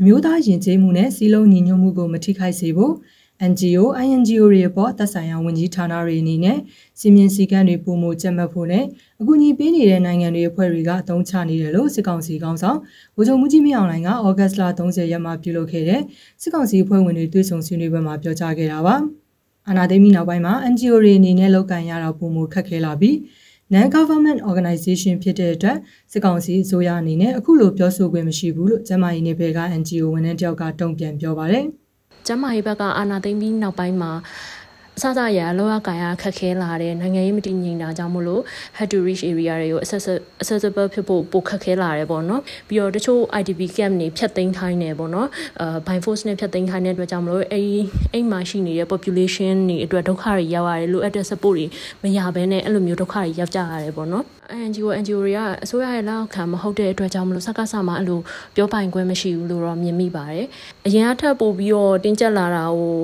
အမျိုးသားယဉ်ကျေးမှုနဲ့စီးလုံးညီညွတ်မှုကိုမထိခိုက်စေဖို့ NGO INGO တွေအပေါ်သက်ဆိုင်ရာဝန်ကြီးဌာနတွေအနေနဲ့စီမင်းစည်းကမ်းတွေပုံမကျက်မှတ်ဖို့နဲ့အကူအညီပေးနေတဲ့နိုင်ငံတွေအဖွဲ့တွေကအသုံးချနေတယ်လို့စစ်ကောင်စီကောင်းဆောင်ဗိုလ်ချုပ်မှုကြီးမင်းအောင်လှိုင်ကဩဂတ်စ်လ30ရက်မှာပြုလုပ်ခဲ့တဲ့စစ်ကောင်စီအဖွဲ့ဝင်တွေတွေ့ဆုံဆွေးနွေးပွဲမှာပြောကြားခဲ့တာပါအာနာသိမ်းပြီးနောက်ပိုင်းမှာ NGO တွေအနေနဲ့လောက်ကန်ရတာပုံမခက်ခဲလာပြီး non-government organization ဖြစ်တဲ့အတွက်စစ်ကောင်စီအစိုးရအနေနဲ့အခုလိုပြောဆိုခွင့်မရှိဘူးလို့ကျမကြီးနေဘက်က NGO ဝန်ထမ်းတယောက်ကတုံ့ပြန်ပြောပါတယ်။ကျမကြီးဘက်ကအာနာသိမ့်ပြီးနောက်ပိုင်းမှာ အစစရလောကကာယခက်ခဲလာတဲ့နိုင်ငံရေးမတည်ငြိမ်တာကြောင့်မို့လို့ head to reach area တွေကို accessible ဖြစ်ဖို့ပိုခက်ခဲလာတယ်ပေါ့နော်ပြီးတော့တချို့ IDP camp တွေဖြတ်သိမ်းခိုင်းနေပေါ့နော်အဲ by force နဲ့ဖြတ်သိမ်းခိုင်းတဲ့အတွက်ကြောင့်မလို့အဲ့အိမ်မှာရှိနေတဲ့ population တွေအတွက်ဒုက္ခတွေရောက်ရတယ်လိုအပ်တဲ့ support တွေမရဘဲနဲ့အဲ့လိုမျိုးဒုက္ခတွေရောက်ကြရတယ်ပေါ့နော် NGO NGO တွေကအစိုးရရဲ့လက်အောက်ခံမဟုတ်တဲ့အတွက်ကြောင့်မလို့စကားဆမှာအဲ့လိုပြောပိုင်ခွင့်မရှိဘူးလို့တော့မြင်မိပါတယ်။အရင်အထက်ပို့ပြီးတော့တင်းကျပ်လာတာကို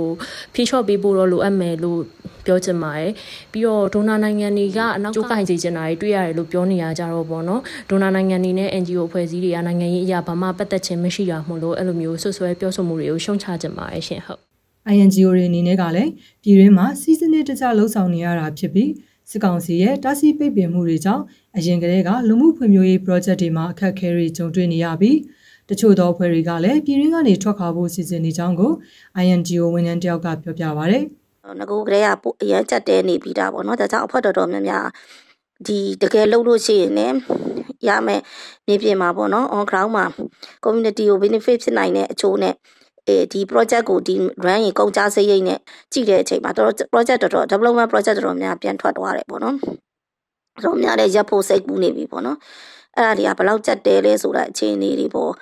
ဖြေလျှော့ပေးဖို့တော့လိုအပ်မယ်လို့ပြောချင်ပါတယ်။ပြီးတော့ဒိုနာနိုင်ငံတွေကအနောက်ကျိုးကင်စီချင်တာတွေတွေ့ရတယ်လို့ပြောနေရကြတော့ပေါ့နော်။ဒိုနာနိုင်ငံတွေနဲ့ NGO အဖွဲ့အစည်းတွေကနိုင်ငံရေးအရာဘာမှပတ်သက်ခြင်းမရှိတာမို့လို့အဲ့လိုမျိုးဆွဆွဲပြောဆိုမှုတွေကိုရှုံချချင်ပါတယ်ရှင်ဟုတ်။ INGO တွေအနေနဲ့ကလည်းပြည်တွင်းမှာစီးစနစ်တကျလှုပ်ဆောင်နေရတာဖြစ်ပြီးစစ်ကောင်စီရဲ့တားဆီးပိတ်ပင်မှုတွေကြောင့်အရင်ကတည်းကလူမှုဖွံ့ဖြိုးရေး project တွေမှာအခက်အခဲတွေကြုံတွေ့နေရပြီးတချို့သောအဖွဲ့တွေကလည်းပြည်ရင်းကနေထွက်ခွာဖို့စီစဉ်နေကြောင်းကို INGO ဝန်ထမ်းတယောက်ကပြောပြပါဗျ။ ငကူကလေးကအရန်ချက်တဲနေပြီးတာပေါ့နော်။ဒါကြောင့်အဖွဲ့တော်တော်များများဒီတကယ်လုပ်လို့ရှိရင်လည်းရမယ်မြေပြင်မှာပေါ့နော် on ground မှာ community ကို benefit ဖြစ်နိုင်တဲ့အချိုးနဲ့အဲဒီ project ကိုဒီ run ရင်ကုန်ကြစရိတ်နဲ့ကြည့်တဲ့အချိန်မှာတော်တော် project တော်တော် development project တော်တော်များပြန်ထွက်သွားတယ်ပေါ့နော်တော်များလည်းရပ်ဖို့စိတ်ကူးနေပြီပေါ့နော်အဲ့ဒါတွေကဘယ်လောက်ကြက်တဲလဲဆိုတာအခြေအနေတွေပေါ့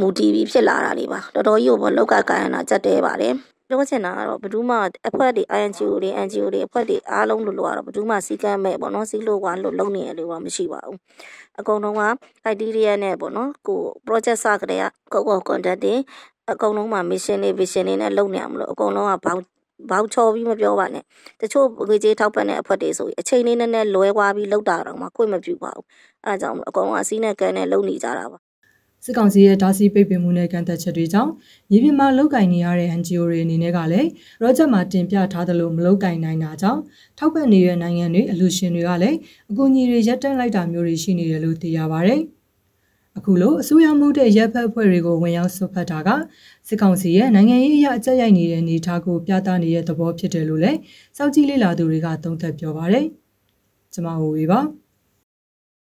မူတည်ပြီးဖြစ်လာတာတွေပါတော်တော်ကြီးကိုပေါ့လောက်ကကိုင်းရတာကြက်တဲပါတယ် ပြောချင်တာကတော့ဘယ်သူမှအဖွဲ့တွေ INGO တွေ NGO တွေအဖွဲ့တွေအားလုံးလို့လို့ကတော့ဘယ်သူမှစီကမ်းမဲ့ပေါ့နော်စီလို့ကလို့လုံနေရလို့တော့မရှိပါဘူးအကုန်လုံးက criteria နဲ့ပေါ့နော်ကို project စကတည်းကကိုကို contact တွေအကုန်လုံးမှာ mission တွေ vision တွေနဲ့လုပ်နေရမလို့အကုန်လုံးကဘောင်းဘောက်ချော်ပြီးမပြောပါနဲ့တချို့ငွေကြေးထောက်ပံ့တဲ့အဖွဲ့တွေဆိုရင်အချိန်လေးနည်းနည်းလွဲသွားပြီးလောက်တာတော့မှခွင့်မပြုပါဘူးအဲဒါကြောင့်အကုန်လုံးအစည်းနဲ့ကန်နဲ့လုံနေကြတာပါ စစ်ကောင်စီရဲ့ဓာစီပိတ်ပင်မှုနဲ့ကန်သက်ချက်တွေကြောင့်မြေပြင်မှာလုတ်ကင်နေရတဲ့ NGO တွေအနေနဲ့ကလည်း project မှာတင်ပြထားသလိုမလုတ်ကင်နိုင်တာကြောင့်ထောက်ပံ့နေတဲ့နိုင်ငံတွေအလူရှင်တွေကလည်းအကူအညီတွေရပ်တန့်လိုက်တာမျိုးတွေရှိနေတယ်လို့သိရပါဗျ။အခုလိုအစိုးရမှုတဲ့ရပ်ဖက်အဖွဲ့တွေကိုဝင်ရောက်ဆွတ်ဖက်တာကစစ်ကောင်စီရဲ့နိုင်ငံရေးအရအကြက်ရိုက်နေတဲ့အနေအထားကိုပြသနေတဲ့သဘောဖြစ်တယ်လို့လည်းစောက်ကြည့်လေ့လာသူတွေကသုံးသပ်ပြောပါတယ်။ကျွန်မဟိုဝေပါ။